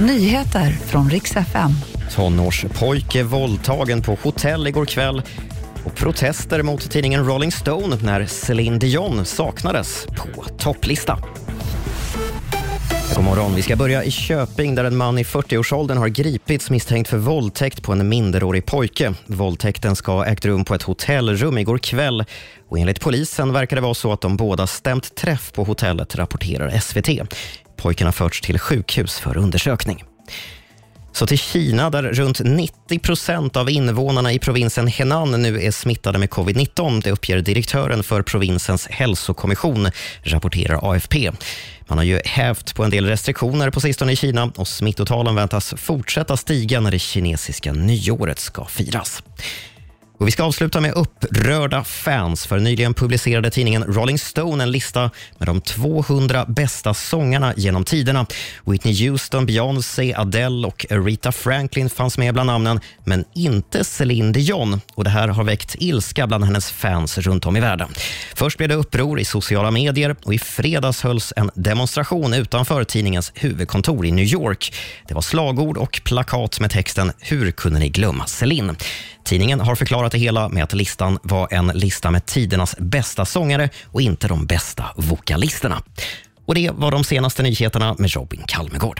Nyheter från riks FM. Tonårspojke våldtagen på hotell igår kväll och protester mot tidningen Rolling Stone när Céline Dion saknades på topplista. God morgon. Vi ska börja i Köping där en man i 40-årsåldern har gripits misstänkt för våldtäkt på en minderårig pojke. Våldtäkten ska ha ägt rum på ett hotellrum igår kväll och enligt polisen verkar det vara så att de båda stämt träff på hotellet, rapporterar SVT. Pojken har förts till sjukhus för undersökning. Så till Kina, där runt 90 procent av invånarna i provinsen Henan nu är smittade med covid-19. Det uppger direktören för provinsens hälsokommission, rapporterar AFP. Man har ju hävt på en del restriktioner på sistone i Kina och smittotalen väntas fortsätta stiga när det kinesiska nyåret ska firas. Och vi ska avsluta med upprörda fans, för nyligen publicerade tidningen Rolling Stone en lista med de 200 bästa sångarna genom tiderna. Whitney Houston, Beyoncé, Adele och Aretha Franklin fanns med bland namnen, men inte Celine Dion. Och det här har väckt ilska bland hennes fans runt om i världen. Först blev det uppror i sociala medier och i fredags hölls en demonstration utanför tidningens huvudkontor i New York. Det var slagord och plakat med texten “Hur kunde ni glömma Celine?” Tidningen har förklarat det hela med att listan var en lista med tidernas bästa sångare och inte de bästa vokalisterna. Och Det var de senaste nyheterna med Robin Kalmegård.